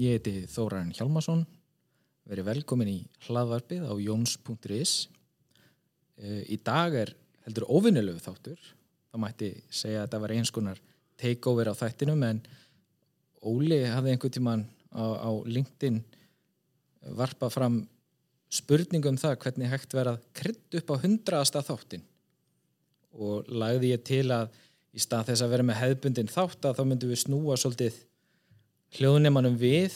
ég heiti Þóran Hjalmarsson, verið velkomin í hlaðvarpið á jóns.is. Uh, í dag er heldur óvinnulegu þáttur, þá mætti segja að þetta var eins konar takeover á þættinum en Óli hafði einhvern tíman á, á LinkedIn varpað fram spurningum um það hvernig hægt verið að krydd upp á hundraðasta þáttin og lagði ég til að í stað þess að vera með hefðbundin þátt að þá myndum við snúa svolítið hljóðnemanum við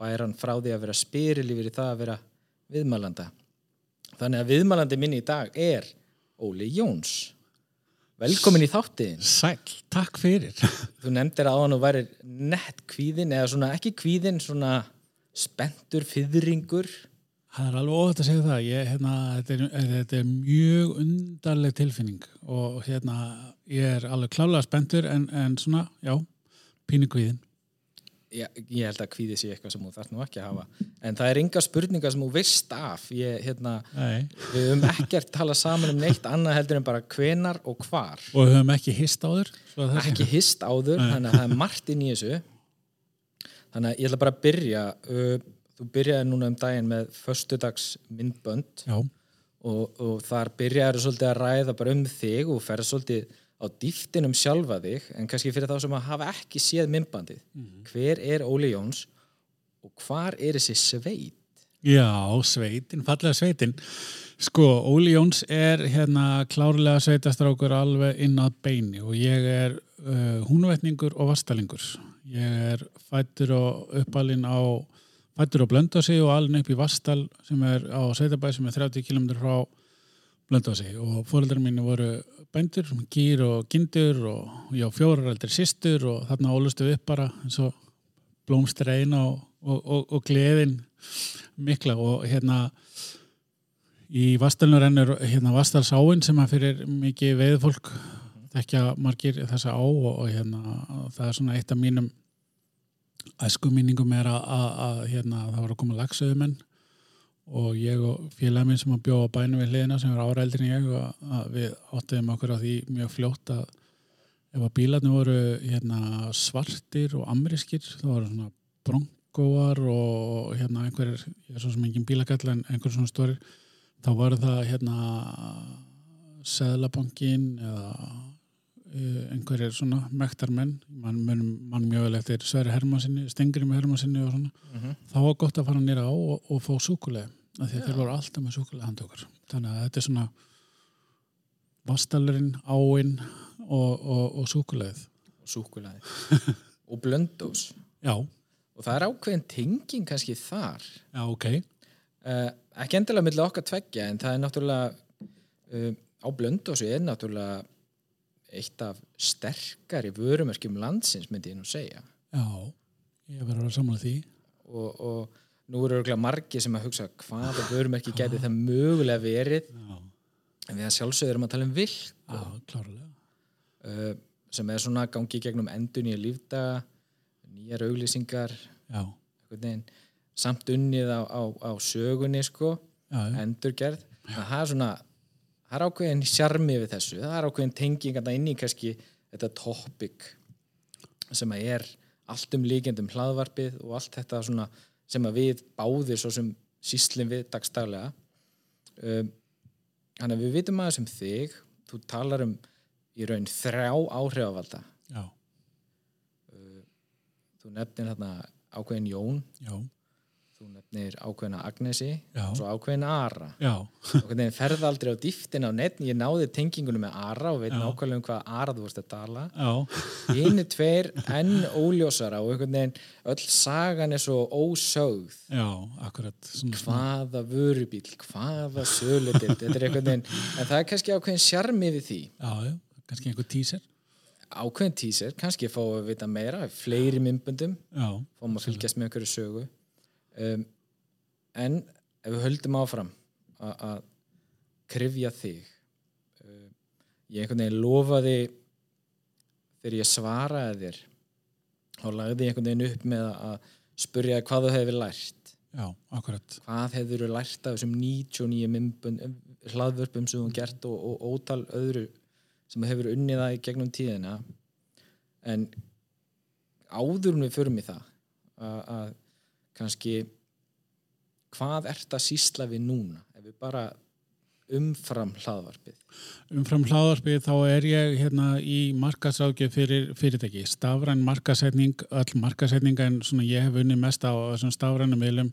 færa hann frá því að vera spyril yfir það að vera viðmælanda. Þannig að viðmælandi minn í dag er Óli Jóns. Velkomin í þáttiðin. Sæl, takk fyrir. Þú nefndir á hann væri nett kvíðin eða svona ekki kvíðin svona spendur, fyrringur Það er alveg óhætt að segja það. Ég, hérna, þetta, er, þetta er mjög undarleg tilfinning og hérna ég er alveg klálega spendur en, en svona, já, pínu kvíðin ég, ég held að kvíði sé eitthvað sem þú þarf nú ekki að hafa. En það er enga spurninga sem þú veist af. Ég, hérna, við höfum ekkert talað saman um neitt annað heldur en bara hvenar og hvar. Og við höfum ekki hist áður ekki hist áður, Nei. þannig að það er margt inn í þessu. Þannig að ég ætla bara að byrja uh, þú byrjaði núna um daginn með föstudags myndbönd. Og, og þar byrjaði svolítið að ræða bara um þig og ferð svolítið á dýftinum sjálfa þig en kannski fyrir þá sem að hafa ekki séð myndbandið. Hver er Óli Jóns og hvar er þessi sveit? Já, sveitin, fallega sveitin. Sko, Óli Jóns er hérna klárlega sveitastrákur alveg inn að beini og ég er uh, húnvetningur og vastalingur. Ég er fættur og uppalinn á fættur á Blöndósi og alveg upp í Vastal sem er á Sveitabæ sem er 30 km frá Blöndósi og fóreldrar mínu voru bændur, gýr og gindur og ég á fjórar eldri systur og þarna ólustu við upp bara eins og blómstreina og, og, og, og gleðin mikla og hérna í Vastalinu rennur hérna Vastalsáin sem að fyrir mikið veiðfólk þekkja margir þessa á og, hérna það er svona eitt af mínum æskuminningum er að, að, að hérna, það var að koma lagsöðumenn og ég og félag minn sem að bjóða á bænum við hliðina sem er en ég við áttuðum okkur á því mjög fljótt að ef að bílarnir voru hérna, svartir og amriskir þá voru svona bronkóar og hérna einhverjir, ég er svo sem engin bílagall en einhverjir svona stórir þá voru það hérna seðlabankin eða eh, einhverjir svona mektarmenn mann, mann, mann mjög vel eftir Sverri Hermansinni, Stengrim Hermansinni og svona. Mhm. þá var gott að fara nýra á og, og fá súkuleg af því að þeir voru alltaf með súkuleg handa okkur. Þannig að þetta er svona vastalurinn, áinn og, og, og súkulegð og súkulaði og blöndós já, og það er ákveðin tenging kannski þar. Já, ok. Uh, ekki endilega milli okkar tveggja en það er náttúrulega uh, á blöndósi er náttúrulega eitt af sterkari vörumerkjum landsins myndi ég nú segja. Já, ég verður að samla því. Og, og nú eru örugglega margir sem að hugsa hvaða vörumerki gæti það mögulega verið. Já, en við að sjálfsögður erum að tala um vill já uh, sem er svona gangi gegnum endur nýja lífdaga nýjar auglýsingar samt unnið á, á, á sögunni sko endurgerð. Að það er svona það er ákveðin sjarmi við þessu. Það er ákveðin tenging að inn í kannski þetta topic sem að er allt um líkjandum hlaðvarpið og allt þetta svona sem að við báðir svo sem síslum við dagstaglega um, þannig að við vitum aðeins um þig þú talar um í raun þrjá áhrifavalda. Já, þú nefnir þarna ákveðin Jón. Já, þú nefnir ákveðina Agnesi Já. og svo ákveðin Ara. Og hvernig ferði aldrei á dýftin á netn ég náði tengingunum með Ara og veit nákvæmlega um hvað Ara þú vorst að tala. Einu tveir enn óljósara og öll sagan er svo ósögð. Já, akkurat. Hvaða vörubíl, hvaða söludild þetta er einhvern veginn en það er kannski ákveðin sjarmi við því. Já, kannski einhver tíser ákveðin tíser, kannski fáum við að vita meira. Fleiri myndböndum, já, fáum að fylgjast með einhverju sögu um, en ef við höldum áfram að krifja þig um, ég einhvern veginn lofaði þegar ég svaraði þér þá lagði ég einhvern veginn upp með að spurja hvað þú hefur lært. Já, akkurat. Hvað hefur þú lært af þessum 99 myndbönd, hlaðvörpum sem þú gert og, og ótal öðru sem hefur unnið það í gegnum tíðina? En áður við förum í það að, að kannski hvað ert að sísla við núna? Ef við bara umfram hlaðvarpið. Umfram hlaðarpið þá er ég hérna í markasákjöf fyrir fyrirtæki. Stafræn markasetning, öll markasetninga en svona ég hef unni mest á þessum stafrænum viljum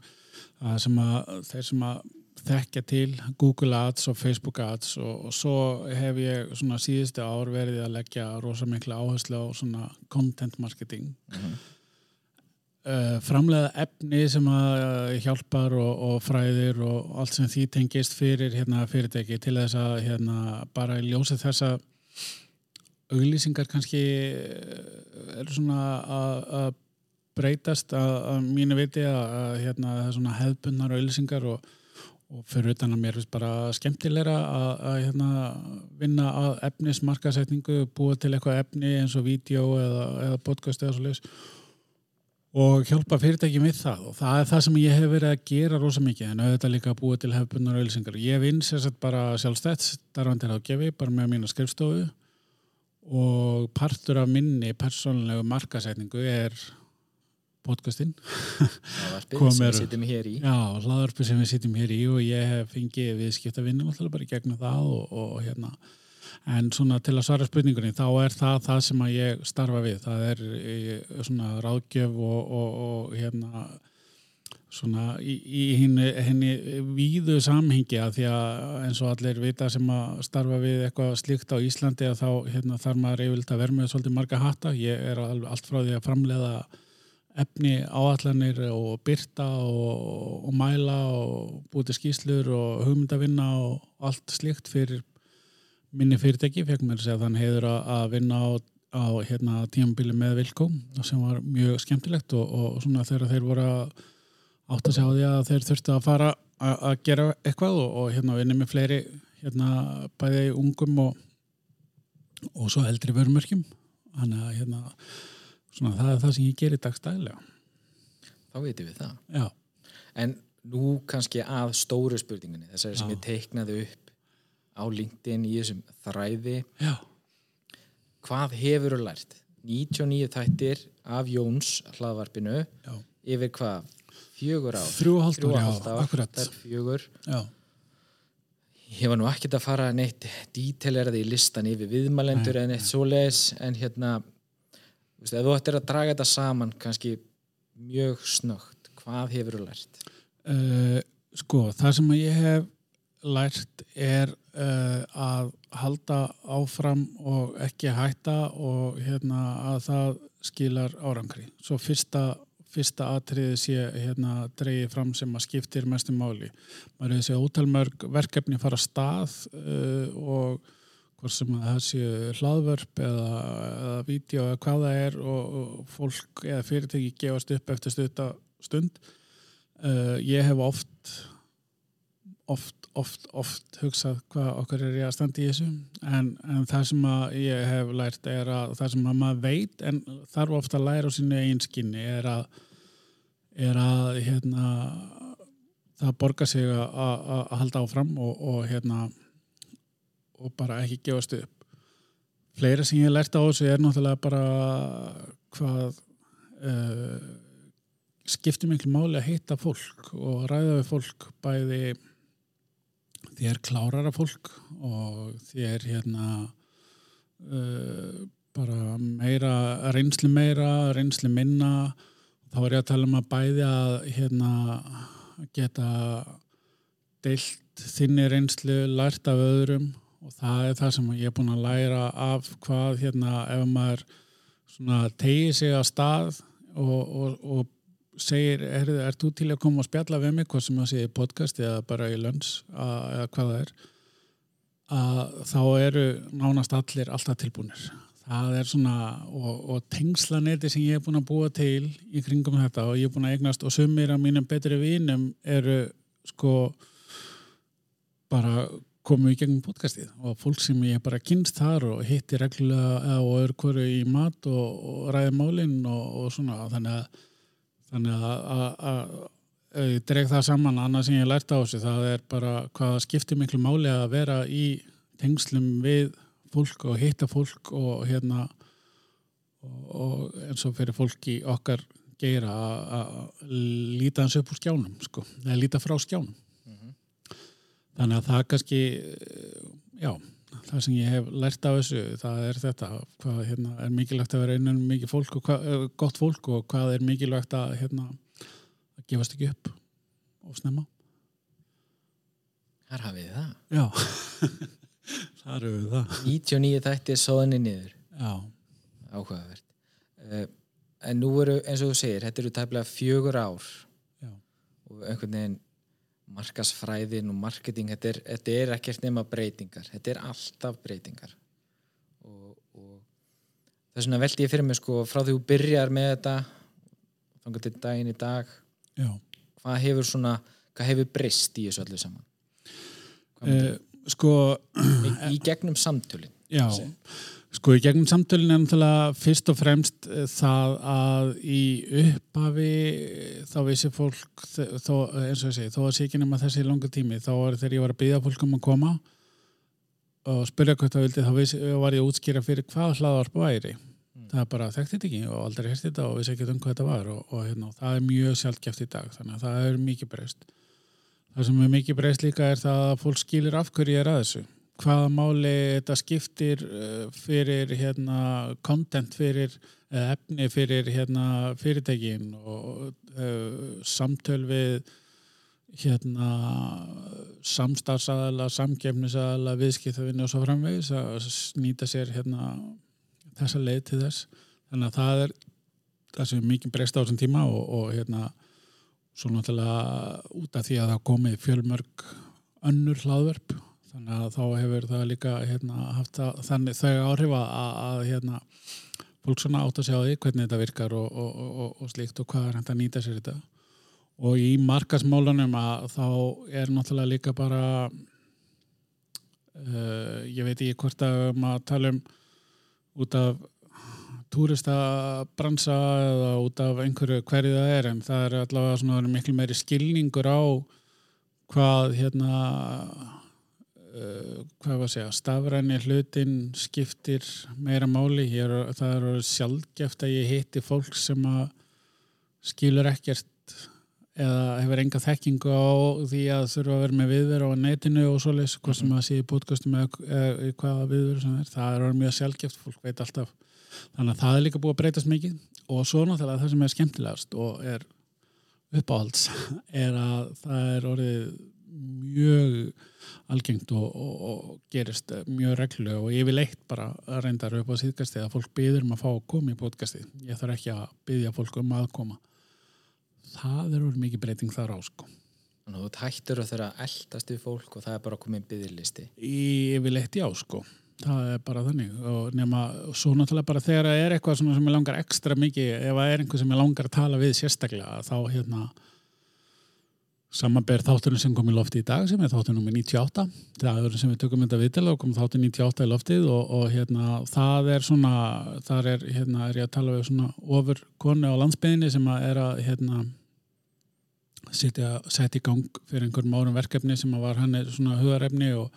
að sem að þeir sem að þekkja til Google Ads og Facebook Ads og, og svo hef ég svona síðustu ár verið að leggja rosa mikla áherslu á svona content marketing. Uh, framlega efni sem að uh, hjálpar og, og fræðir og allt sem því tengist fyrir hérna, fyrirtæki til þess að hérna, bara í ljósi þess að auglýsingar kannski uh, eru svona að- breytast að, mínu viti að, hérna, það er svona hefðbundnar auglýsingar og, og fyrir utan að mér finnst bara skemmtilegra að, hérna, vinna að efnismarkasetningu, búa til eitthvað efni eins og vídeo eða, eða podcast eða svo leis og hjálpa fyrirtæki með það. Og það er það sem ég hef verið að gera rosa mikið en auðvitað líka að búa til hefðbundnar auðlýsingar. Ég vinn sérsagt bara sjálfstætt, starfandi ráðgefi, bara með mína skrifstofu. Og partur af minni persónlegu markasetningu er podcastinn. Hlaðvarpið Kom sem við sittum hér í. Já, hlaðarpi sem við sitjum hér í og ég hef fengið viðskipta vinna alltaf bara í gegnum það og, og hérna en svona til að svara spurningunni þá er það það sem að ég starfa við. Það er eh, svona ráðgjöf og, og, og hérna svona í, í henni, henni víðu samhengi að því að eins og allir vita sem að starfa við eitthvað slíkt á Íslandi að þá hérna, þarf maður yfirleitt að verða með svolítið marga hatta. Ég er allt frá því að framleiða efni áallanir og byrta og, og mæla og búið til skýslur og hugmyndavinna og allt slíkt fyrir minni fyrirtæki, fekk mér að segja þann heiður að, að vinna á, á hérna, tímabili með Vilko sem var mjög skemmtilegt og, og svona þegar þeir voru átt að segja á því að þeir þurftu að fara að, gera eitthvað og, og hérna vinni með fleiri hérna bæði ungum og, og svo eldri vörmörkjum þannig að hérna svona það er það sem ég gerir dagstæðilega þá veitum við það. Já, en nú kannski að stóru spurningunni þessari sem Já. ég teiknaði upp á LinkedIn í þessum þræði. Já, hvað hefur þú lært? 99 þættir af Jóns hlaðvarpinu. Já. Yfir hvað? Fjögur ár? Þrjú og hálft Þrjú og ár, hálft já, ár, akkurat. Það er fjögur. Já, ég var nú ekkert að fara neitt díteleraði í listan yfir viðmælendur en eitt svoleiðis en hérna þú veist, ef þú ættir að draga þetta saman kannski mjög snögt hvað hefur þú lært? Uh, sko, það sem ég hef lært er að halda áfram og ekki hætta og hérna að það skilar árangri. Svo fyrsta, fyrsta atriði sé hérna dreigið fram sem að skiptir mestum máli. Maður hefur þessi ótalmörg verkefni fara stað uh, og hvort sem að það séu hlaðvörp eða, eða vídeo eða hvað það er og, og fólk eða fyrirtæki gefast upp eftir stund uh, ég hef oft oft, oft, oft hugsað hvað okkar er ég að standa í þessu. En, en það sem ég hef lært er að það sem að maður veit en þarf ofta að læra á sínu eigin skinni er að er að hérna það borgar sig að, halda áfram og, og hérna og bara ekki gefast upp. Fleira sem ég lært á þessu er náttúrulega bara hvað uh, skiptir miklu máli að hitta fólk og ræða við fólk bæði þér klárara fólk og þér hérna uh, bara meira reynsli meira, reynsli minna. Þá er ég að tala um að bæði að hérna geta deilt þinni reynslu lært af öðrum og það er það sem ég er búin að læra af hvað hérna ef maður tegið sig að stað og, og, og segir, er, er þú til að koma og spjalla við mig, hvað sem að segja í podcast eða bara í lönns eða hvað það er? Að þá eru nánast allir alltaf tilbúinir það er svona og, og tengslanetti sem ég er búin að búa til í kringum þetta og ég er búin að eignast og sumir af mínum betri vinum eru sko bara komu í gegnum podcastið og fólk sem ég bara kynst þar og hitti reglulega og öðru hverju í mat og, og ræði málinn og, og svona. Þannig að þannig að, ég dreg það saman annað sem ég lært á þessu það er bara hvað skiptir miklu máli að vera í tengslum við fólk og hitta fólk og hérna og, og eins og fyrir fólk í okkar geira að líta hans upp úr skjánum sko, eða líta frá skjánum. Þannig að það kannski já, það sem ég hef lært af þessu, það er þetta hvað hérna, er mikilvægt að vera innan mikið fólk og hvað, gott fólk og hvað er mikilvægt að, hérna, að gefast ekki upp og snemma Þar hafið það. Já, þar við það 99 þættir soðinni niður. Já, Áhugavert. Uh, en nú eru, eins og þú segir, þetta eru tæplega fjögur ár já, og einhvern veginn markasfræðin og marketing, þetta er, þetta er ekkert nema breytingar. Þetta er alltaf breytingar. Og, og þess vegna veldi ég fyrir mig sko frá því þú byrjar með þetta þangar til daginn í dag já hvað hefur svona, hvað hefur breyst í þessu öllu saman? uh, Sko, Í, gegnum samtölin. Já, sko í gegnum samtölinn er náttúrulega fyrst og fremst eh, það að í upphafi eh, þá vissi fólk þó, eins og ég segi, þó að sé ekki nema þessi langa tími þá var þegar ég var að byggja fólk um að koma og spyrja hvað það vildi þá vissi, var ég að útskýra fyrir hvað hlaðvarp væri. Það er bara þekkt þetta ekki og aldrei hérst þetta og vissi ekki um hvað þetta var og, og hérna, það er mjög sjálfgeft í dag þannig að það er mikið breyst. Það sem er mikið breyst líka er það að fólk skilur af hverju ég er að þessu. Hvaða máli þetta skiptir uh, fyrir hérna, content fyrir eða efni fyrir hérna, fyrirtækin og uh, samtöl við hérna, samstarfsaðala, samgefnisaðala, viðskiptavinni og svo framvegis að nýta sér hérna, þessa leið til þess. Þannig að það er það sem er mikið breyst á þessum tíma og, og hérna, svo náttúrulega út af því að það komið fjölmörg önnur hlaðverp þannig að þá hefur það líka hérna, haft það, þannig þau áhrif að, að hérna, fólk svona átt að sjá því hvernig þetta virkar og, og, og, og, slíkt og hvað er hægt að nýta sér þetta. Og í markasmálunum að þá er náttúrulega líka bara uh, ég veit ekki hvort að maður tala um út af túristabransa eða út af einhverju hverju það er en það er allavega svona miklu meiri skilningur á hvað hérna hvað var að segja stafræni hlutin skiptir meira máli. Hér, það er orðið sjálfgeft að ég hitti fólk sem að skilur ekkert eða hefur enga þekkingu á því að þurfa að vera með viðveru á netinu og svoleiðis, hvað sem að sé í podcastum eða, hvaða viðveru sem er. Það er orðið mjög sjálfgeft, fólk veit alltaf. Þannig að það er líka búið að breytast mikið. Og svo náttúrulega það sem er skemmtilegast og er uppáhalds er að það er orðið mjög algengt og, og, og gerist mjög reglu og ég vil eitt bara að reynda upp á síðkasti að fólk byður um að fá að koma í podcasti ég þarf ekki að byðja fólk um að koma. Það er orðið mikið breyting þar á sko. Þannig að þú ert hættur að þeirra eldast við fólk og það er bara komið byggðlisti. Ég vil eitt já sko. Það er bara þannig. Og nema svo náttúrulega bara þegar það er eitthvað sem ég langar ekstra mikið ef það er einhver sem ég langar að tala við sérstaklega þá hérna samanber þátturinn sem kom í lofti í dag sem er þátturinn nummer 98 það er sem við tökum þetta viðtala og kom þátturinn 98 í loftið og, og hérna það er svona þar er, hérna, er ég að tala við svona ofur konu á landsbyðinni sem að er að hérna setja, setja í gang fyrir einhverjum árum verkefni sem að var hann er svona hugarefni og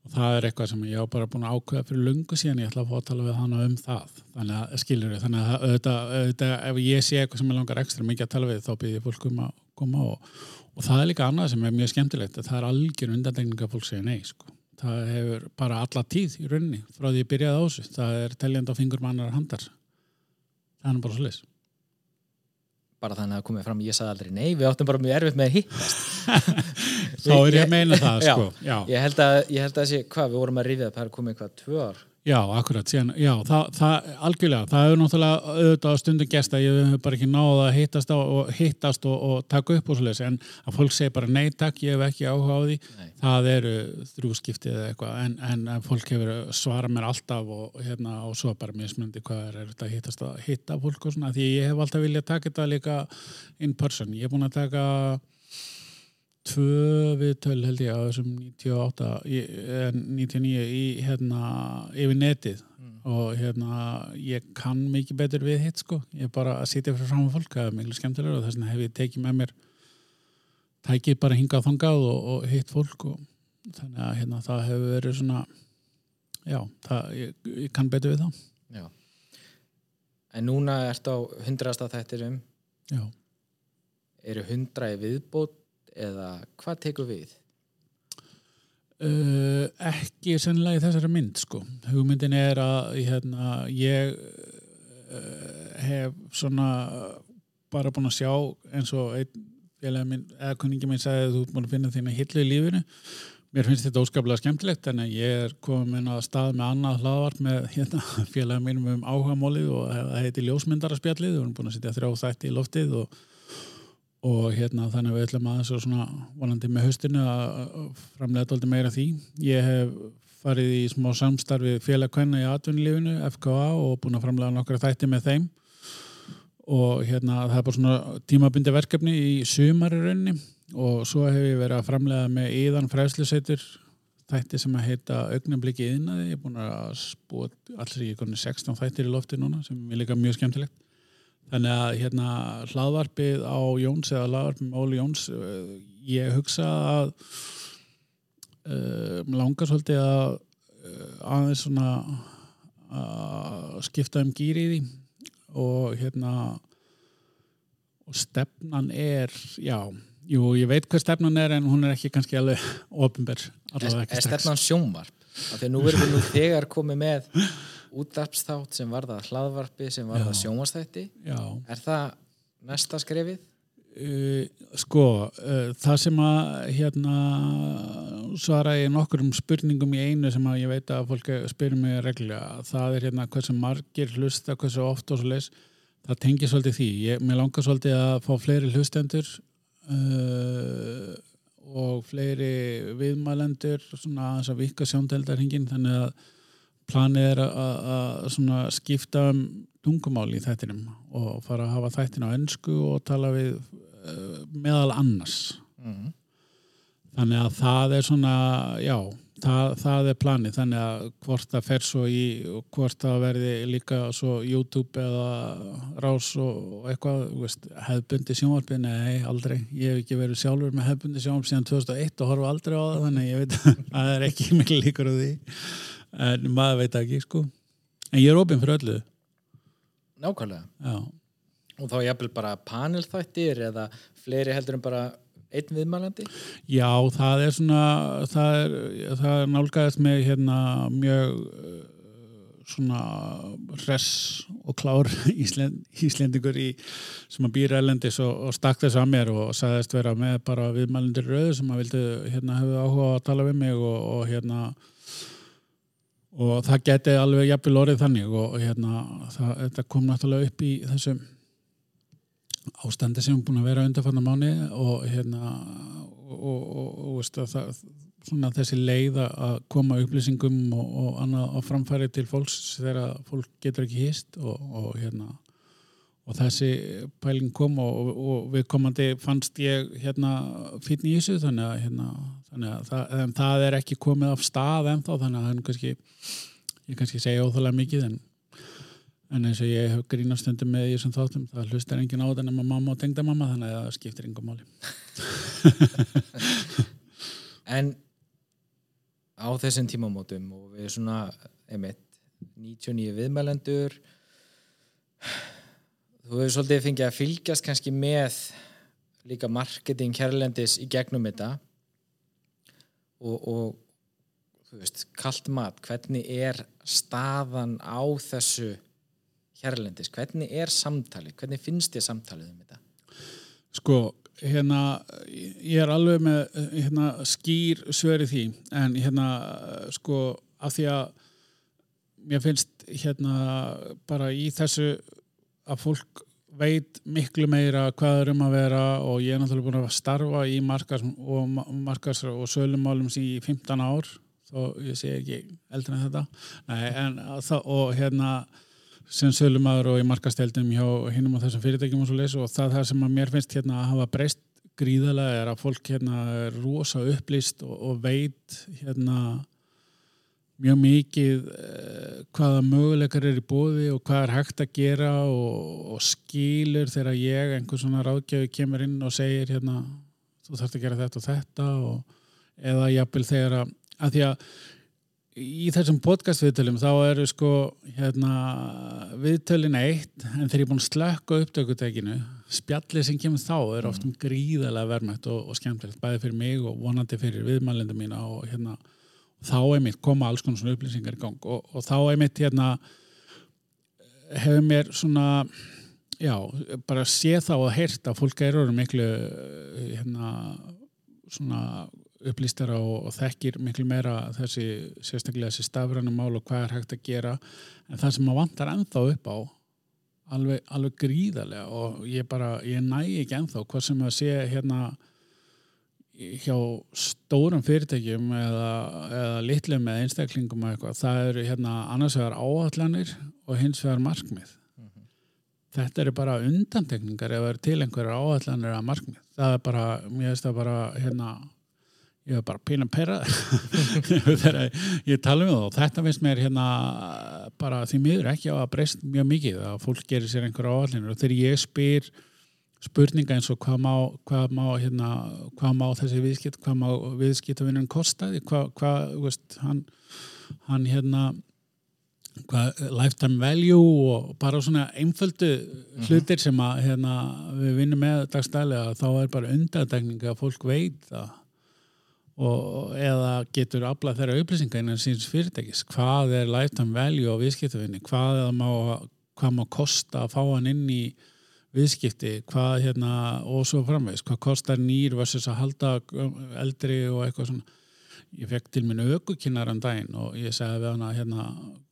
og það er eitthvað sem ég á bara búin að ákveða fyrir lungu síðan. Ég ætla að fá að tala við hana um það. Þannig að skilur við, þannig að auðvitað, auðvitað ef ég sé eitthvað sem ég langar ekstra mikið að tala við þá byrði ég fólk um að koma og, og það er líka annað sem er mjög skemmtilegt að það er algjör undanlegning að fólk segja nei sko. það hefur bara alla tíð í rauninni frá því ég byrjaði á þessu, það er teljand á fingur með annar handar það er bara leys Bara þannig að komið fram, ég sagði aldrei nei, við áttum bara mjög erfitt með að hittast. þá er ég að meina það sko. já. Ég held að, ég held að sé, hvað, við vorum að rifja það, það er komið eitthvað tvö ár. Já, akkurat, síðan, já, það, það, algjörlega, það hefur náttúrulega auðvitað á stundum gesta, ég hef bara ekki náða að hittast, á, og, hittast og, og taka upp og svoleiðis, en að fólk segir bara nei takk, ég hef ekki áhuga á því, Nei. það eru þrjúskiptið eða eitthvað, en, en fólk hefur svara mér alltaf og, hérna, og svo bara mismundi hvað er, er þetta að hittast að hitta fólk og svona, því ég hef alltaf viljað taka þetta líka in person, ég er búin að taka tvö viðtöl held ég á þessum 98 í, eh, 99 í hérna yfir netið. Og hérna ég kann mikið betur við hitt sko. Ég er bara að sitja fyrir fram á fólk það er miklu skemmtilega og þess vegna hef ég tekið með mér tækið bara hingað þangað og, og hitt fólk og þannig að hérna það hefur verið svona já, það, ég, ég kann betur við það Já. en núna ertu á hundrasta þættirum já. eru hundra í viðbót eða hvað tekur við? Uh, ekki sennilega í þessari mynd sko. hugmyndin er að hérna, ég uh, hef svona bara búin að sjá eins og eða kunningi minn sagði að þú er búin að finna þína hillu í lífinu mér finnst þetta óskaplega skemmtilegt en ég er komin að stað með annað hlaðvart með hérna, félag mínum um áhagamólið og það heiti ljósmyndaraspjallið og við erum búin að setja þrjá þætti í loftið og og hérna þannig að við ætlum og svona vonandi með höstinu að framlega doldi meira því. Ég hef farið í smá samstarfi félagkvenna í atvinnulífinu, FKA og búin að framlega nokkra þætti með þeim. Og hérna það er bara svona tímabundi verkefni í sumari raunni og svo hef ég verið að framlega með íðan fræðsluseitur þætti sem að heita augnablikki yðnaði, ég er búin að spúa allir í 16 þættir í lofti núna sem er líka mjög skemmtilegt Þannig að hérna hlaðvarpið á Jóns eða hlaðvarpið með Óli Jóns uh, ég hugsa að uh, langar svolítið að uh, aðeins svona að skipta um gýri í því og hérna og stefnan er já, jú, ég veit hvað stefnan er en hún er ekki kannski alveg ofinber Er, er stefnan sjónvarp? Þegar nú verðum við nú þegar komið með útdarpsþátt sem var það hlaðvarpi sem var það sjónvastætti er það næsta skrefið? Uh, sko, uh, það sem að hérna svara ég nokkur um spurningum í einu sem að ég veit að fólk spyrir mig reglulega, það er hérna hversu margir hlusta, hversu oft og svo leis það tengir svolítið því, ég, mér langar svolítið að fá fleiri hlustendur uh, og fleiri viðmælendur svona að þess að vika sjóndeldarhingin þannig að planið er að skipta um tungumál í þættinum og fara að hafa þættin á ennsku og tala við uh, meðal annars. Mm. þannig að það er svona já, það, það er planið. Þannig að hvort það fer svo í hvort það verði líka svo YouTube eða rás og eitthvað, veist, hefbundi sjónvarpi nei, aldrei, ég hef ekki verið sjálfur með hefbundi sjónvarpi síðan 2001 og horfa aldrei á það þannig að ég veit að það er ekki mikil líkur á því en maður veit ekki sko. En ég er ofinn fyrir öllu. Nákvæmlega. Já. og þá ég eppil bara panelþættir eða fleiri heldur en bara einn viðmælandi? Já, það er svona það er, það er nálgæðist með hérna mjög svona res og klár Íslend, Íslendingur í, sem að býra elendis og, og stakk þess að mér og sagðist vera með bara viðmælendur rauð sem að vildi hérna hefði áhuga að tala við mig og, og hérna og það geti alveg jafnvel orðið þannig og hérna það, þetta kom náttúrulega upp í þessu ástandi sem er búin að vera undarfanna mánu og hérna og, og, og veist, það, svona þessi leið að koma upplýsingum og, og annað á framfæri til fólks þegar fólk getur ekki hýst og hérna og þessi pæling kom og, og við komandi fannst ég hérna fyrir þessu þannig að, hérna, þannig að það, það er ekki komið af stað ennþá þannig að er kannski ég kannski segja óþálega mikið en, en eins og ég hef grínastundum með því sem þáttum, það hlustar engin á þetta nema mamma og tengda mamma þannig að það skiptir yngum máli. En á þessum tímamótum og við svona, einmitt 99 viðmælendur þú hefur svolítið fengið að fylgjast kannski með líka marketing hérlendis í gegnum þetta. Og, og þú veist, kallt mat hvernig er staðan á þessu hérlendis, hvernig er samtalið, hvernig finnst þið samtalið um þetta? Sko, hérna ég er alveg með hérna, skýr sveri því. En hérna sko af því að mér finnst hérna bara í þessu að fólk veit miklu meira hvað er um að vera og ég er náttúrulega búin að starfa í markars og, markars og sölumálum í 15 ár þó ég sé ekki eldra en þetta. Nei, en, og hérna sem sölumæður og í markasteldum hjá hinnum á þessum fyrirtækjum og svo leys og það, það sem að mér finnst hérna að hafa breyst gríðarlega er að fólk hérna er rosa upplýst og, og veit hérna mjög mikið uh, hvaða möguleikar er í bóði og hvað er hægt að gera og, og skýlur þegar ég, einhvern svona ráðgjöfi kemur inn og segir hérna þú þarfst að gera þetta og þetta og, eða jafnvel þegar að, að því að í þessum podcast viðtölum þá eru sko hérna viðtölin eitt en þegar ég er búin að slökka upptökutekinu spjallið sem kemur þá er oft um gríðarlega verðmætt og, og skemmtilegt bæði fyrir mig og vonandi fyrir viðmælindu mína og hérna þá einmitt koma alls konar svona upplýsingar í gang og, og þá einmitt hérna hefur mér svona já, bara sé þá og heyrt að fólk eru miklu hérna svona upplýstara og, og þekkir miklu meira þessi sérstaklega þessi stafrænum mál og hvað er hægt að gera. En það sem maður vantar ennþá upp á alveg, alveg gríðarlega og ég bara, ég næ ekki ennþá hvað sem að sé hérna hjá stórum fyrirtækjum eða, eða litlum eða einstaklingum eða eitthvað, það eru hérna annars vegar áallanir og hins vegar markmið. Þetta eru bara undantekningar ef það eru til einhverjar áallanir að markmið. Það er bara, mér veist það bara hérna ég var bara pína perra þegar ég tala um það og þetta finnst mér hérna bara því miður ekki á að breyst mjög mikið að fólk gerir sér einhverja áallinir og þegar ég spyr spurninga eins og hvað má, hvað má, hérna, hvað má þessi viðskipt, hvað má viðskiptavinnun kostaði, hvað, hvað veist, hann, hann hérna hvað, lifetime value og bara svona einföldu hlutir sem að hérna, við vinnum með dagstælega þá er bara undadegninga að fólk veit það og eða getur aflað þeirra upplýsinga innan síns fyrirtækis. Hvað er lifetime value á viðskiptavinni? Hvað má, hvað má kosta að fá hann inn í viðskipti hvað hérna og svo framvegs hvað kostar nýr versus að halda eldri og eitthvað svona. Ég fekk til minn aukukinnar um daginn og ég segði við hana hérna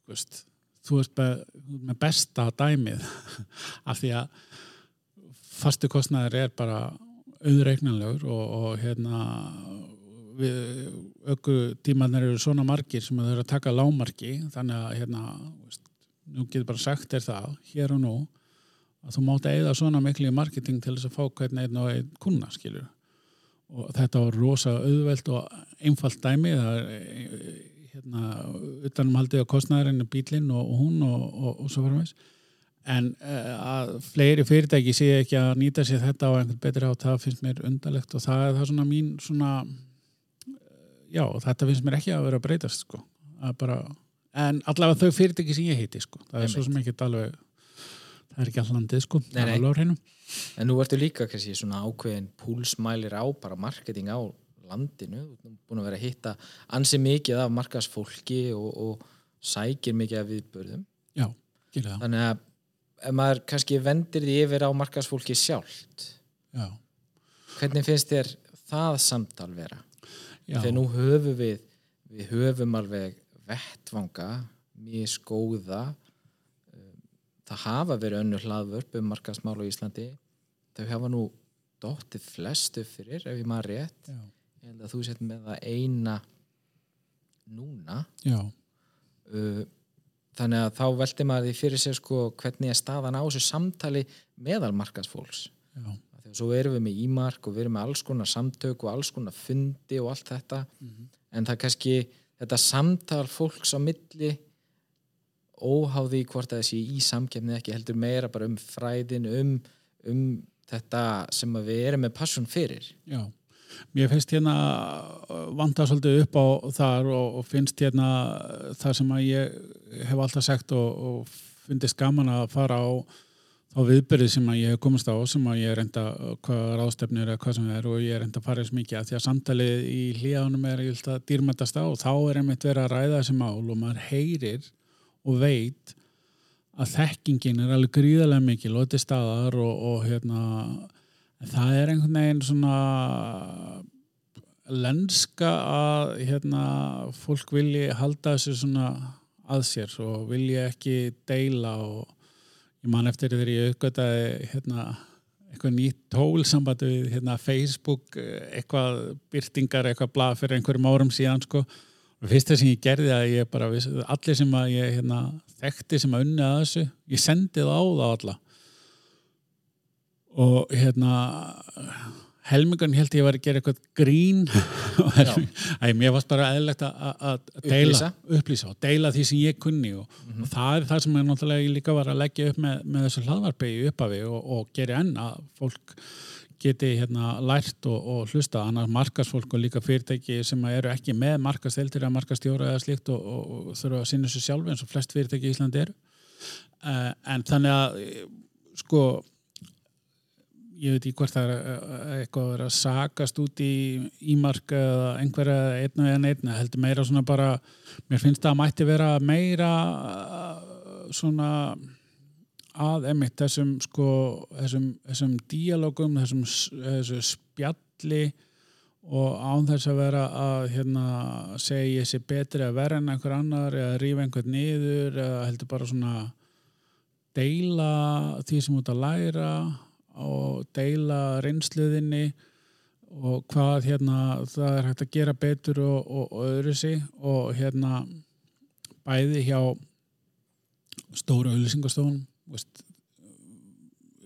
veist, þú ert með, með besta dæmið af því að fastu kostnæður er bara auðreiknanlegur og, og hérna aukutímanir eru svona margir sem þau eru að taka lámarki þannig að hérna veist, nú getur bara sagt er það hér og nú að þú mátt eða svona miklu í marketing til þess að fá hvern einn og einn kuna skilur og þetta var rosa auðvelt og einfalt dæmi það er hérna utanumhaldið á kostnæðarinn bílinn og, og hún og, og, og svo framvegs en uh, að fleiri fyrirtæki sé ekki að nýta sér þetta á einhvern betri á það finnst mér undarlegt og það er það svona mín svona já, þetta finnst mér ekki að vera að breytast sko. að bara, en allavega þau fyrirtæki sem ég heiti sko, það er svo sem ekki alveg það er ekki all landið sko. Nei, nei. En nú ertu líka kannski svona ákveðin púlsmælir á bara marketing á landinu, búin að vera að hitta ansi mikið af markasfólki og, og sækir mikið af viðbörðum já, þannig að ef maður kannski vendir því yfir á markasfólki sjálft já, hvernig finnst þér það samtal vera? já, Þegar nú höfum við við höfum alveg vettvanga mjög skóða það hafa verið önnur hlaðvörp um markasmál á Íslandi. Þau hafa nú dottið flestu fyrir ef ég maður rétt. Að þú sett með það eina núna. Uh, þannig að þá velti maður því fyrir sér sko hvernig er staðan á þessu samtali meðal markasfólks að svo erum við með ímark og við erum með alls konar samtök og alls konar fundi og allt þetta. En það kannski þetta samtal fólks á milli óháði hvort að þessi í samkefni ekki heldur meira bara um fræðin um, um þetta sem við erum með passion fyrir. Já. Mér finnst hérna vanda svolítið upp á þar og, og finnst hérna það sem að ég hef alltaf sagt og, og finnst gaman að fara á þá viðbyrði sem að ég hef komist á sem að ég er reynda hvað ráðstefnir eða hvað sem það er og ég er reynda að fara eins mikið að því að samtalið í hlíðanum er ég held að dýrmættast á og þá er einmitt verið að ræða þessi mál og maður heyrir og veit að þekkingin er alveg gríðarlega mikil og þetta er staðar og, og hérna það er einhvern veginn svona lenska að hérna fólk vilji halda þessu svona að sér og vilji ekki deila og ég man eftir þegar ég uppgötaði hérna eitthvað nýtt tól sambandi við hérna, Facebook, eitthvað byrtingar, eitthvað blað fyrir einhverjum árum síðan sko. Og fyrst þess að ég gerði að ég bara, allir sem að ég hérna, þekkti sem að unni að þessu, ég sendi það á það alla og hérna helmingun held ég var að gera eitthvað grín Æ, mér varst bara eðlegt að deila, Upplýsa. og deila því sem ég kunni og, Mhm. og það er það sem ég náttúrulega líka var að leggja upp með, með þessu hlaðvarpi í upphafi og, og gera enn að fólk geti hérna lært og, og hlusta annars markasfólk og líka fyrirtæki sem eru ekki með markasteltir eða markastjóra eða slíkt og, og, og þurfa að sinna sér sjálf eins og flest fyrirtæki í Íslandi eru. Uh, en þannig að eh, sko ég veit ekki hvort það er eh, eitthvað að vera að sakast út í ímark eða einhverja einn og einn einn heldur meira svona bara mér finnst það að mætti vera meira uh, svona að emitt þessum sko þessum, þessum díalogum þessum, þessum spjalli og án þess að vera að hérna, segja ég sé betri að vera en einhver annar eða rífa einhvern niður eða heldur bara svona deila því sem út að læra og deila reynsluðinni og hvað hérna það er hægt að gera betur og, og, og öðru sig og hérna bæði hjá stóra auðlýsingastofnum veist,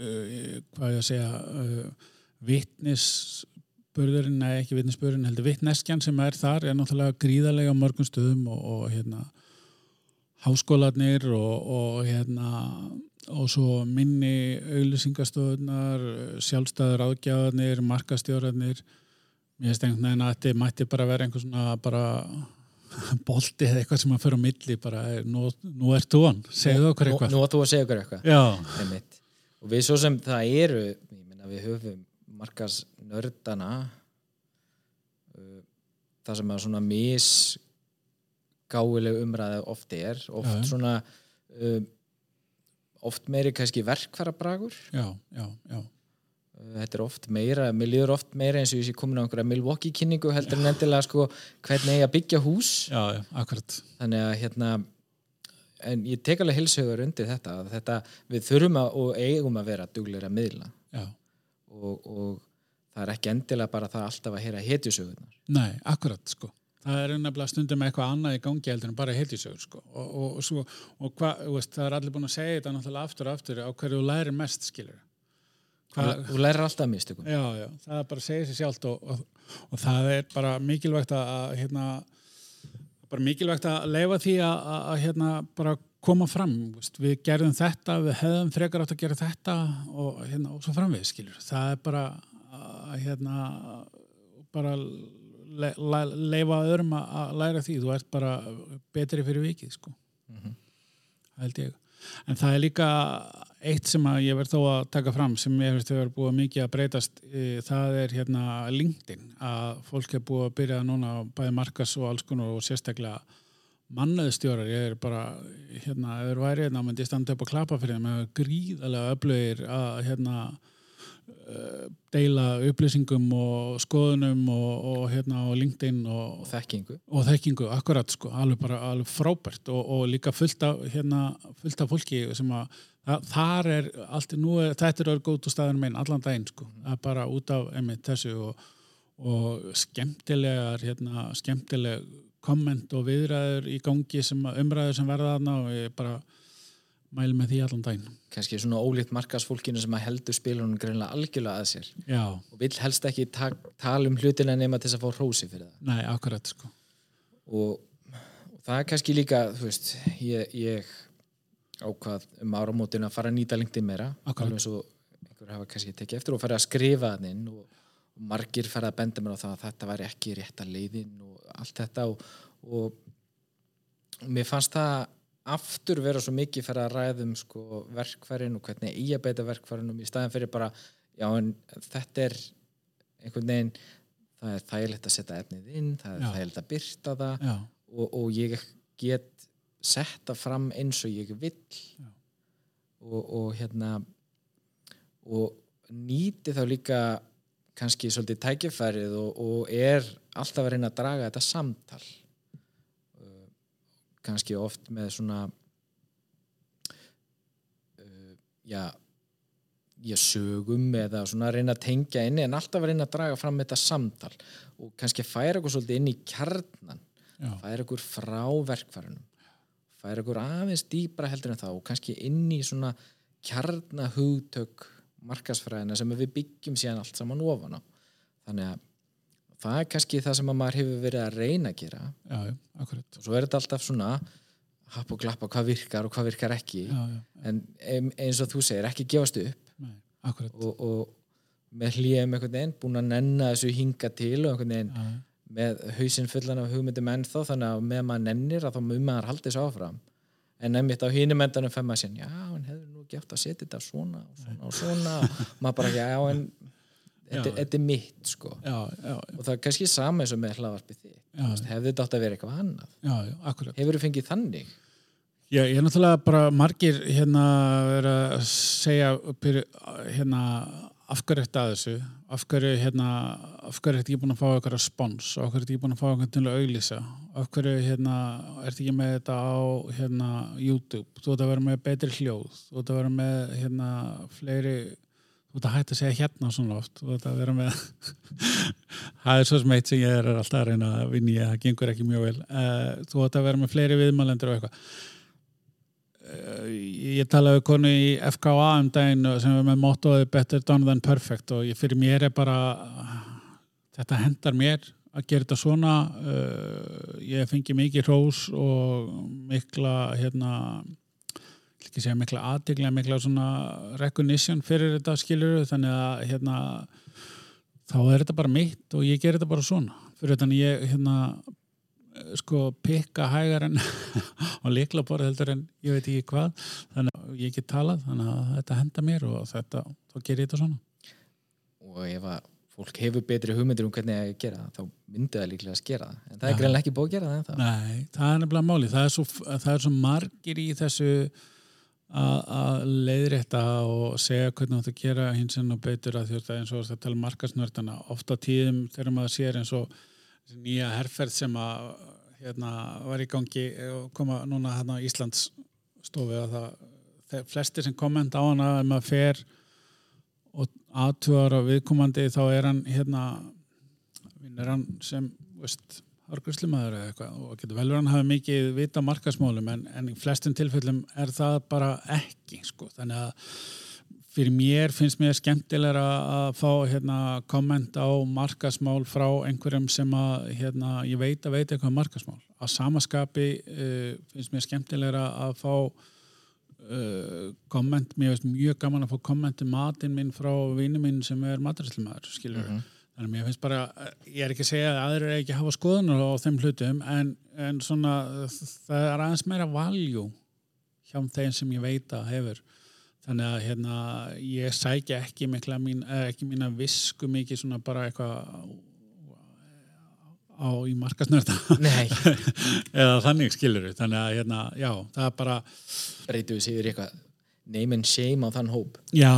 uh, hvað ég að segja uh, vittnisbörðurinn, nei ekki vittnisbörðurinn heldur vittneskjan sem er þar er náttúrulega gríðarlega á mörgum stöðum og, og hérna háskólanir og, og hérna og svo minni auðlýsingastofunar sjálfstæður ágjáðanir markastjóðanir mér finnst einhvern veginn að þetta mætti bara vera einhvers svona bara bolti eða eitthvað sem að fyrir á milli bara, nú, nú ert þú hann segðu okkur eitthvað. Nú, nú ert þú að segja okkur eitthvað. Já, og við svo sem það eru meina við höfum markas nördana uh, það sem að svona misgáileg umræða oft er oft Já. svona uh, oft meiri kannski verkfærabragur já, já, já. Uh, þetta er oft meira, mér líður oft meira eins og ég sé komin á einhverja Milwaukee kynningu heldur en endilega sko hvernig ég að byggja hús. Já, já, akkurat. Þannig að hérna en ég tek alveg hilsögur undir þetta þetta, við þurfum að og eigum að vera duglir að miðla. Og, og það er ekki endilega bara það alltaf að heyra hetjusögurnar. Nei, akkurat sko. Það er nefnilega stundum eitthvað annað í gangi heldur en bara heilísögur sko. Og, og, og, og hva, veist, það er allir búin að segja þetta náttúrulega aftur og aftur á hverju þú lærir mest skilur þú lærir alltaf að mistökum Já, já, það bara segja sér sjálft og, og, og það er bara mikilvægt að, hérna, bara mikilvægt að leifa því að, að, hérna, bara koma fram veist. við gerðum þetta, við hefðum frekar átt að gera þetta og, hérna, og svo framvið skilur, það er bara að hérna bara le, le, leifa öðrum að, að læra því, þú ert bara betri fyrir vikið sko. Mhm. held ég. En það er líka eitt sem ég verð þó að taka fram sem ég að vera búið mikið að breytast e, það er hérna LinkedIn að fólk er búið að byrja núna bæði markas og alls konar og sérstaklega mannaðustjórar, ég er bara hérna, ef þeir væri hérna, myndi ég standa upp og klappa fyrir þeim, með gríðarlega öflugir að hérna eh, deila upplýsingum og skoðunum og, og hérna á LinkedIn og, og þekkingu. og þekkingu, akkurat sko, alveg bara alveg frábært og, og líka fullt af hérna, fullt af fólki sem að það, þar er allt, nú er, þetta er góð staðan minn allan daginn sko, er bara út af einmitt þessu og, og skemmtilegar hérna, skemmtileg komment og viðræður í gangi sem umræður sem verða þarna og ég bara mælu með því allan daginn. Kannski svona ólíkt markasfólkinu sem að heldur spilunum greinlega algjörlega að sér. Já, og vill helst ekki ta tala um hlutina nema til þess að fá hrósi fyrir það. Nei, akkurat sko. Og, og það er kannski líka þú veist, ég, ég ákvað um áramótin að fara að nýta LinkedIn meira alveg svo einhver hafa kannski tekið eftir og fara að skrifa þann inn og, og margir fara að benda mér á það að þetta væri ekki rétta leiðin og allt þetta og, og mér fannst það aftur vera svo mikið fyrir að ræðum sko, verkfærin og hvernig eigi að beita verkfærinum í staðin fyrir bara já en þetta er einhvern veginn það er þægilegt að setja efnið inn það er Já. þægilegt að byrta það og, og ég get setta fram eins og ég vill og, og hérna og nýti þá líka kannski svolítið tækifærið og, og er alltaf að reyna að draga þetta samtal. Uh, kannski oft með svona uh, já já, sögum eða svona að reyna að tengja inn en alltaf að reyna að draga fram þetta samtal og kannski færa okkur svolítið inn í kjarnan já, færa ykkur frá verkfærunum færa ykkur aðeins dýbra heldur en það og kannski inn í svona kjarnahugtök markasfræðina sem við byggjum síðan allt saman ofan á. Þannig að það er kannski það sem að maður hefur verið að reyna að gera. Já, já, og svo er þetta alltaf svona happ og glappa hvað virkar og hvað virkar ekki. Já, en eins og þú segir ekki gefast upp. Nei, og, og, með hlýjum einhvern veginn, búin að nenna þessu hinga til og einhvern veginn Já, með hausinn fullan af hugmyndum ennþá þannig að með maður nennir að þá mun maður haldi þessu áfram. En nefnitt á hínum endanum fær maður síðan, já, en hefur nú átt að setja þetta svona og svona og svona? Og maður bara, já, en þetta, er mitt, sko. Já, já, og það er kannski sama eins og með hlaðvarpið þitt. Hefði þetta átt að vera eitthvað annað? Hefur þú fengið þannig? Já, ég er náttúrulega bara margir hérna vera að segja byrju, hérna af hverju þetta að þessu, af hverju hérna, af ertu ekki búin að fá eitthvað spons? Og af hverju ertu ekki búin að fá eitthvað til að auglýsa? Af hverju hérna ertu ekki með þetta á hérna YouTube? Þú ert að vera með betri hljóð. Þú ert að vera með hérna fleiri þú ert að hætta að segja hérna svona oft. Þú ert að vera með það er svo sem eitt sem ég er alltaf að reyna að vinni það gengur ekki mjög vel. Uh, þú ert að vera með fleiri viðmælendur og eitthvað ég talaði konu í FKA um daginn sem er með mottoði better done than perfect og ég, fyrir mér er bara þetta hendar mér að gera þetta svona. Uh, ég fengi mikið hrós og mikla hérna ekki segja mikla aðdegla mikla svona recognition fyrir þetta skilur þannig að hérna þá er þetta bara mitt og ég ger þetta bara svona. Fyrir þannig ég hérna eh, sko pikka hægar en og líkla bara heldur en ég veit ekki hvað. Þannig að ég get talað þannig að þetta henda mér og þetta, þá ger ég þetta svona. Og ef að fólk hefur betri hugmyndir um hvernig að gera það þá myndi það líklega að gera það. En það er Já. greinlega ekki búið að gera það en það Nei, það er nefnilega máli það er svo, það er svo margir í þessu að, leiðrétta og segja hvernig þú átt að gera hins en og betur að að eins og það tala um markasnördana ofta tíðum þegar maður sér eins og nýja herferð sem að hérna, var í gangi og koma núna hérna á Íslands stofi að það þeir, flestir sem kommenta á hana ef maður fer og aðtugar á viðkomandi þá er hann hérna vinnur hann sem veist, harkurslimaður eða eitthvað og getur vel verið hann hafi mikið vita á markasmálum en, en í flestum tilfellum er það bara ekki sko. þannig að fyrir mér finnst mér skemmtilega að fá hérna, komment á markasmál frá einhverjum sem að hérna, ég veit að veit eitthvað um markasmál að samaskapi uh, finnst mér skemmtilega að fá uh, komment, mér finnst mjög gaman að fá komment um matinn minn frá vinnu minn sem er mataræslimaður skilur Mhm. Þannig að mér finnst bara, ég er ekki að segja að aðrir er ekki að hafa skoðunar á þeim hlutum en, en svona það er aðeins meira valjú hjá þeim sem ég veit að hefur. Þannig að hérna, ég sækja ekki mikla mín, eh, ekki mína visku mikið svona bara eitthvað á í markasnörda eða þannig skilur við. Þannig að hérna, já, það er bara breytum við sér eitthvað name and shame á þann hóp Já,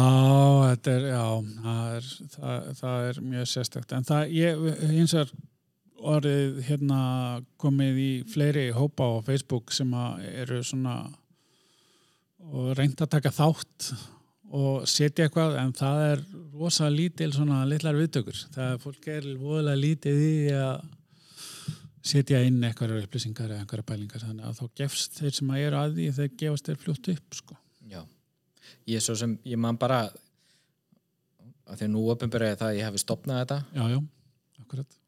þetta er, já, það er, það, það er mjög sérstakt. En það, ég, hins vegar orðið hérna komið í fleiri hópa á Facebook sem að eru svona og reynd að taka þátt og setja eitthvað en það er rosa lítil svona litlar viðtökur. Það er fólk er voðalega lítið í að setja inn eitthvað upplýsingar eða eitthvað pælingar þannig að þá gefst þeir sem að eru að því þeir gefast þeir fljótt upp sko. Já, ég er svo sem ég man bara að því að nú opinberaði það að ég hafi stopnað þetta Já, já, akkurat.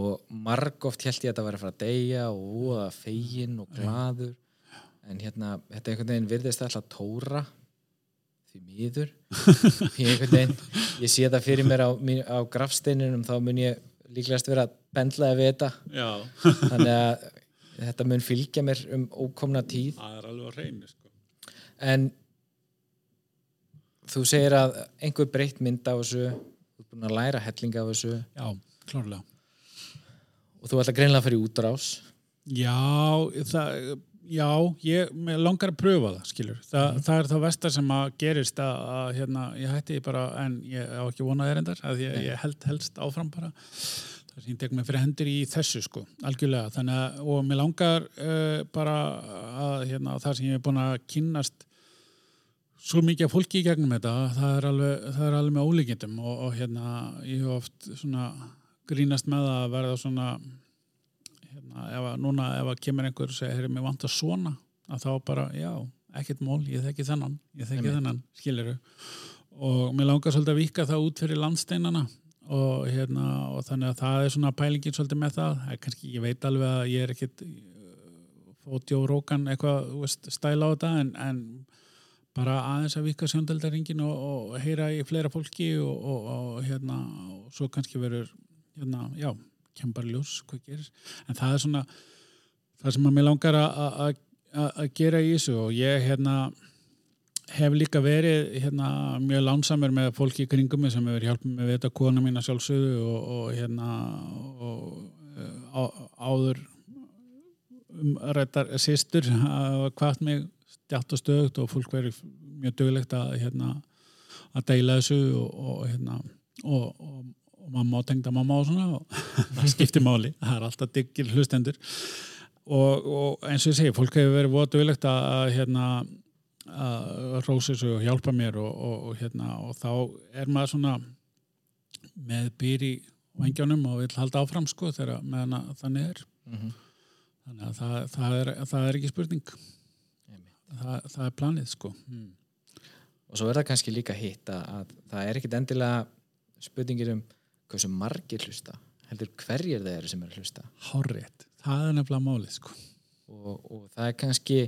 og margóft held ég að þetta væri að fara að deyja og voða fegin og gladur en hérna, þetta einhvern veginn virðist alltaf tóra því miður. Veginn, ég sé það fyrir mér á, á grafsteininum þá mun ég líklegast vera að bendlaði við þetta. Já, þannig að þetta mun fylgja mér um ókomna tíð. Það er alveg á reynu sko. en þú segir að einhver breytt mynd af þessu þú er búin að læra helling af þessu. Já, klárlega. og þú ætla greinlega að í útrás. Já, það, já, ég langar að pröfa það, skilur. Þa, Það er það vestar sem að gerist að, að hérna, ég hætti bara, en ég á ekki vonað erindar, að ég, ég held helst áfram bara. Það sem ég tek mig fyrir hendur í þessu, sko, algjörlega. Þannig að, og mér langar uh, bara að, hérna, það sem ég er búin að kynnast svo mikið af fólki í gegnum þetta, það er alveg, það er alveg með ólíkindum og, og hérna, ég hef oft svona grínast með að verða svona ef að núna ef að kemur einhver og segir, mér vant að svona að þá bara, já, ekkert mól ég þekki þennan, ég þekki Einmitt. þennan skiliru og mér langar svolítið að vika það út fyrir landsteinana og hérna, og þannig að það er svona pælingin svolítið með það, er kannski, ég veit alveg að ég er ekkit fóti og rókan eitthvað, veist, stæla á þetta en, en bara aðeins að vika sjóndeldaringin og, og heyra í fleira fólki og, og, og hérna og svo kannski verður hérna, já, kemur ljós hvað gerir, en það er svona það sem að mér langar að- gera í þessu og ég hérna hef líka verið hérna, mjög lánsamur með fólki í kringum mig sem hefur hjálpað með þetta kona mína sjálfsögðu og, og hérna og á, áður um rættar sýstur hafa kvart mig stjátt og stöðugt og fólk verið mjög duglegt að hérna að deila þessu og, og hérna og, og, mamma og tengda mamma og svona og það skiptir máli, það er alltaf diggir hlustendur. Og, og eins og ég segi, fólk hefur verið voða duglegt að, hérna að rósa þessu og hjálpa mér og, og, og hérna og þá er maður svona með býr í vangjónum og vil halda áfram sko þegar meðan þannig er. Mm þannig að það, það, er, það er ekki spurning. Það, það er planið sko. Mm. og svo er það kannski líka hitt að, að það er ekkit endilega spurningir um hversu margir hlusta heldur hverjir það eru sem eru að hlusta. Hárrétt, það er nefnilega málið sko. Og, og það er kannski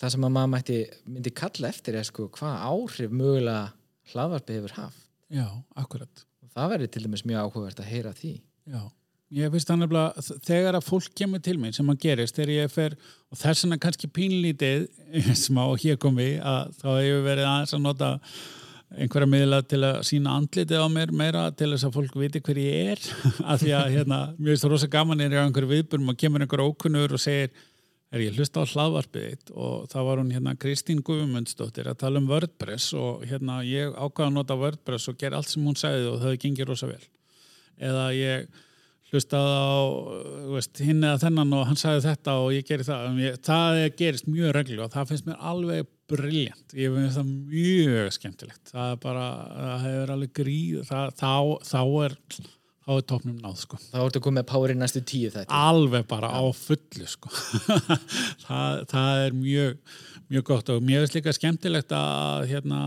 það sem að maður mætti myndi kalla eftir er sko hvað áhrif mögulega hlaðvarpi hefur haft. Já, akkurat. Og það verður til dæmis mjög áhugavert að heyra því. Já, ég finnst það nefnilega þegar að fólk kemur til mig sem að gerist þegar ég fer, og þess vegna kannski pínlítið, smá hér komi að þá hefur verið aðeins að nota einhverja miðla til að sína andlitið á mér meira til þess að fólk viti hver ég er. Af því að hérna, mér finnst það rosa gaman er á einhverju viðburum og kemur einhver ókunnur og segir er ég hlusta á hlaðvarpið þitt? Og það var hún hérna Kristín Guðmundsdóttir að tala um WordPress og hérna ég ákvaða að nota WordPress og gera allt sem hún sagði og það gengir rosa vel. Eða ég hlustaði á hinn eða þennan og hann sagði þetta og ég geri það. Ég, það gerist mjög reglu og það finnst mér alveg briljant, ég finnst það mjög skemmtilegt. Það er bara, það hefur alveg gríð það, þá, þá er þá er tóknum náð sko. Þá ertu komið power í næstu tíu þetta alveg bara á fullu sko. það, það er mjög mjög gott og finnst líka skemmtilegt að hérna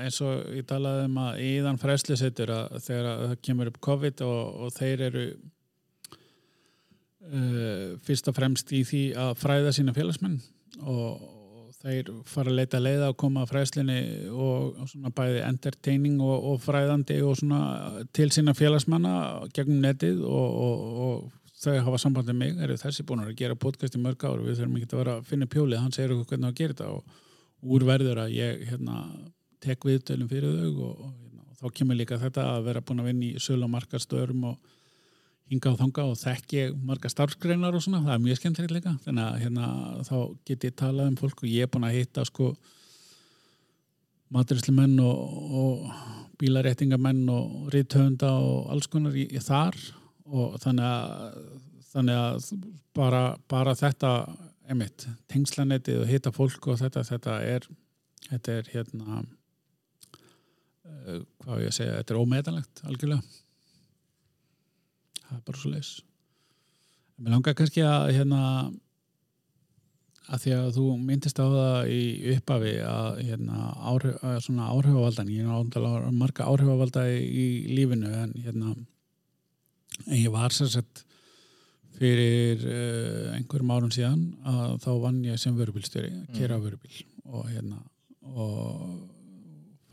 eins og ég talaði um að íðan fræslusettur að þegar að það kemur upp COVID og, og þeir eru uh, fyrst og fremst í því að fræða sína félagsmenn og þeir fara að leita leiða að koma að fræslinni og, og svona bæði entertaining og, og fræðandi og svona til sína félagsmanna gegnum netið og, og þau hafa sambandið mig, eru þessi búin að gera podcast í mörg ár og við þurfum ekki að vera að finna pjólið, hann segir okkur hvernig að gera þetta og úrverður að ég hérna, tek viðtölum fyrir þau og, og, hérna, og þá kemur líka þetta að vera búin að vinna í sölu og markastöðurum og hinga og þanga og þekki marga starfsgreinar og svona, það er mjög skemmtilegt líka. Þannig að hérna, þá get ég talað um fólk og ég er búin að hitta sko maturislumenn og, og bílaréttingamenn og rithöfunda og alls konar í, í þar. Og þannig að, þannig að bara, bara þetta emitt, tengslanetið og hitta fólk og þetta, þetta er þetta er hérna uh, hvað ég að segja, þetta er ómeðanlegt algjörlega það er bara svo leis. Mér langar kannski að hérna að því að þú myndist á það í upphafi að hérna áhrif, að svona áhrifavaldan ég er náttúrulega marga áhrifavalda í, í lífinu en hérna en ég var sér sett fyrir uh, einhverjum árum síðan að þá vann ég sem vörubílstjóri að kera vörubíl og hérna og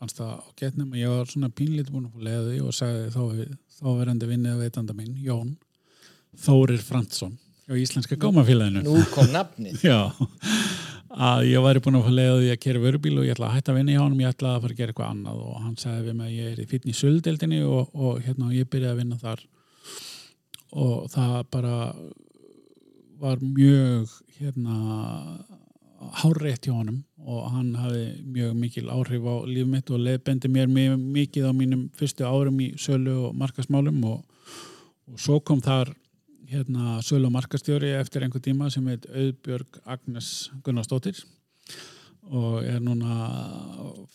fannst það á getnum og ég var svona pínlítið búin að fá leiði og sagði þá, þá verandi vinnið að veitanda minn, Jón Þórir Fransson á Íslenska Gámafélaginu nú kom nafnið. Já, að ég væri búin að fá leiði að kera vörubíl og ég ætla að hætta að vinna hjá honum, ég ætla að fara að gera eitthvað annað og hann sagði við mig að ég er í fyrn í söldildinni og, og hérna og ég byrjaði að vinna þar. Og það bara var mjög hérna hárreitt hjá honum og hann hafi mjög mikil áhrif á líf mitt og leiðbendi mér mjög mikið á mínum fyrstu árum í sölu og markasmálum og, og svo kom þar hérna sölu og markastjóri eftir einhver tíma sem heit Auðbjörg Agnes Gunnarsdóttir og er núna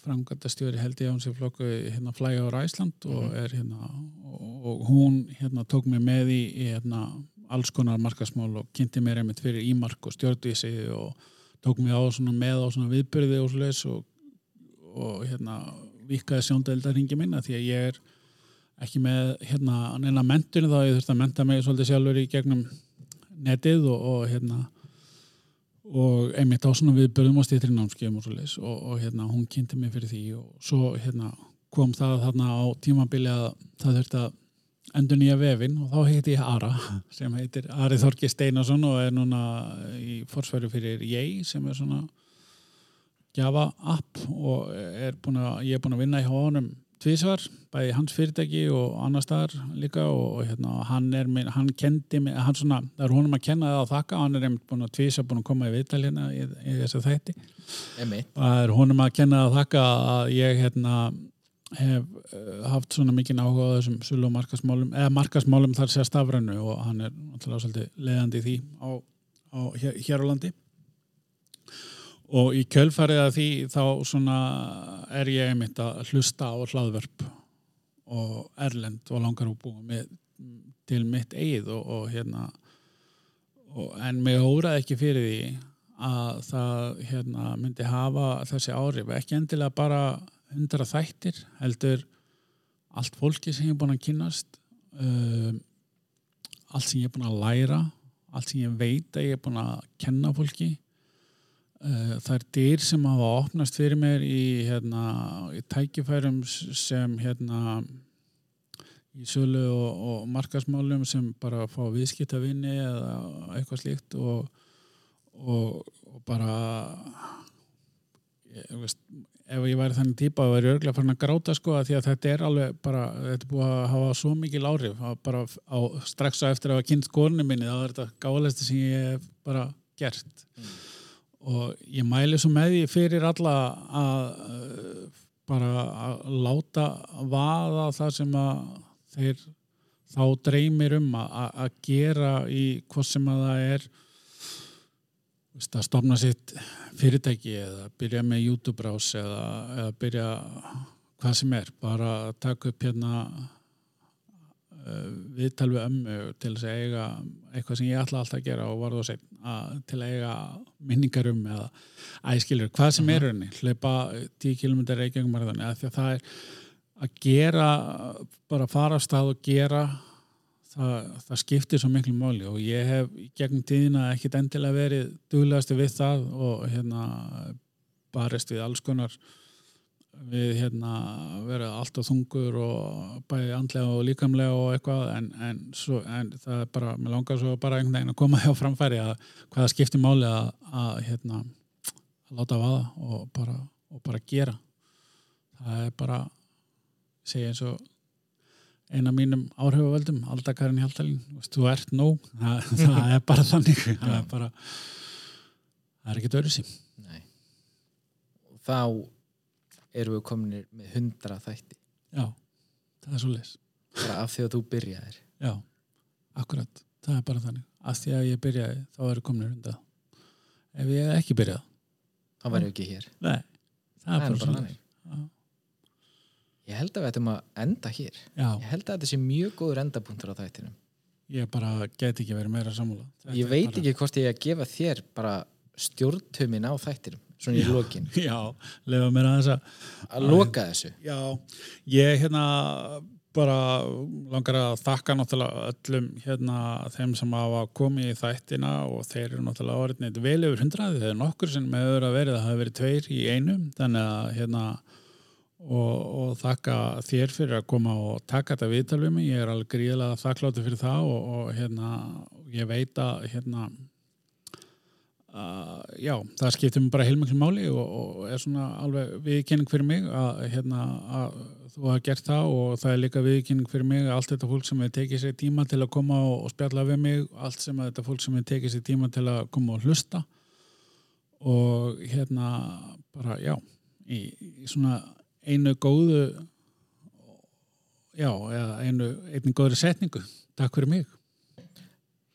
framgættastjóri held ég á hans í flokku hérna Flæja á Æsland og er hérna og, og hún hérna tók mig með í, í hérna alls konar markasmál og kynnti mér einmitt fyrir ímark og stjórnvísi og tók mig á með á viðbyrði og svoleiðis og, og hérna vikaði sjóndeldarhingi minna því að ég er ekki með hérna neina mentun þá ég þurfti að menta mig svolítið sjálfur í gegnum netið og, og hérna og einmitt á svona við börjum á stýttri námskeiðum og leis og, og hérna hún kynnti mig fyrir því og svo hérna kom það þarna á tímabili að það þurfti að endur nýja vefin og þá heiti ég Ara sem heitir Ari Þorki Steinarsson og er núna í forsværi fyrir ég sem er svona Java app og er að, ég er búin að vinna í honum tvísvar, bæði hans fyrirtæki og annar staðar líka og, og hérna, hann er minn, hann kendi mig, hann svona, það er honum að kenna það á þakka, hann er einmitt búin að tvísvar búin að koma í viðtal hérna í, í þessu þætti. Það er honum að kenna það á þakka að ég hérna hef uh, haft svona mikið áhuga á þessum sölu og markasmálum, eða markasmálum þar sé stafrænu og hann er náttúrulega svolítið leiðandi í því á, á hér, hér á landi. Og í kjölfarið að því þá svona er ég einmitt að hlusta á hlaðvörp og erlend og langar að búa með, til mitt eigið og, og hérna og, en mig óraði ekki fyrir því að það hérna, myndi hafa þessi árif, ekki endilega bara hundra þættir, heldur allt fólki sem ég er búin að kynast um, allt sem ég er búin að læra allt sem ég veit að ég er búin að kenna fólki. Uh, það er dyr sem hafa opnast fyrir mér í, hérna, í tækifærum sem hérna í sölu og, og markasmálum sem bara fá viðskiptavinni eða eitthvað slíkt og, og, og bara veist, ef ég væri þannig típa að væri örglega farin að gráta sko að því að þetta er alveg bara, þetta er búið að hafa svo mikil áhrif bara á, strax á eftir að hafa kynnt kórnum minni þá er þetta gáðlega sem ég hef bara gert mm. og ég mæli svo með því fyrir alla að bara að láta vaða það sem að þeir þá dreymir um að, gera í hvað sem að það er að stopna sitt fyrirtæki eða byrja með YouTube-brás eða, eða byrja hvað sem er, bara taka upp hérna uh, viðtal við ömmu til þess að eiga eitthvað sem ég ætla alltaf að gera og varða og segja til að eiga minningar um eða æskilur, hvað sem er henni hlaupa 10 km reykjangum eða því að það er að gera bara fara á stað og gera það, það skiptir svo miklu máli og ég hef gegn tíðina ekkit endilega verið duglegastu við það og hérna barist við alls konar við hérna verið allt á þungur og bæði andlega og líkamlega og eitthvað en, en, svo, en það er bara, mér langar svo bara einhvern veginn að koma hjá framfæri að hvaða skiptir máli að, að hérna að láta vaða og bara, og bara gera. Það er bara segja eins og eina mínum áhrifavöldum Aldakarin Hjaltalín, þú ert nóg. Það, það er bara þannig. Það er bara það er sín og þá eru við kominir með hundra þætti. Já, það er svo les bara af því að þú byrjaðir. Já, akkurat, það er bara þannig. Af því að ég byrjaði, þá eru kominir hundra ef ég ekki byrjað. Þá væri ég ekki hér. Nei, það, það er bara, bara þannig Ég held að við ættum að enda hér. Já. Ég held að þetta sé mjög góður endapunktur á þættinum. Ég bara get ekki verið meira samúla. Ég veit bara... ekki hvort ég að gefa þér bara stjórntömin á þættinum, svona í lokin. Já, lefa mér að þess að... Að loka þessu. Já, ég hérna bara langar að þakka náttúrulega öllum hérna þeim sem hafa komið í þættina og þeir eru náttúrulega orðinni vel yfir hundraði. Eru nokkur sem hefur verið að það hafi verið tveir í einum, þannig að hérna og, og þakka þér fyrir að koma og taka þetta viðtal við mig, ég er alveg gríðilega þakkláttu fyrir það og, og hérna ég veit að hérna uh, já, það skiptir mér bara heilmiklu máli og, og er svona alveg viðkynning fyrir mig að hérna að þú hafa gert það og það er líka viðkynning fyrir mig að allt þetta fólk sem hefur tekið sér tíma til að koma og spjalla við mig, allt sem þetta fólk sem hefur tekið sér tíma til að koma og hlusta og hérna bara já í, í svona einu góðu já, eða einu einu góðri setningu. Takk fyrir mig.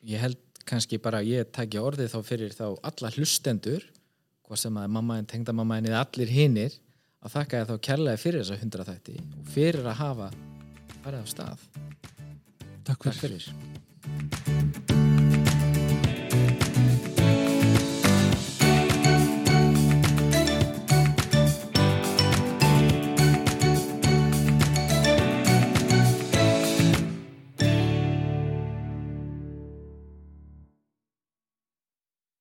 Ég held kannski bara að ég takja orðið þá fyrir þá alla hlustendur, hvað sem að mamma en tengdamamma en eða allir hinnir að þakka ég þá kærlega fyrir þessa hundra þætti og fyrir að hafa farið á stað. Takk fyrir. Takk fyrir.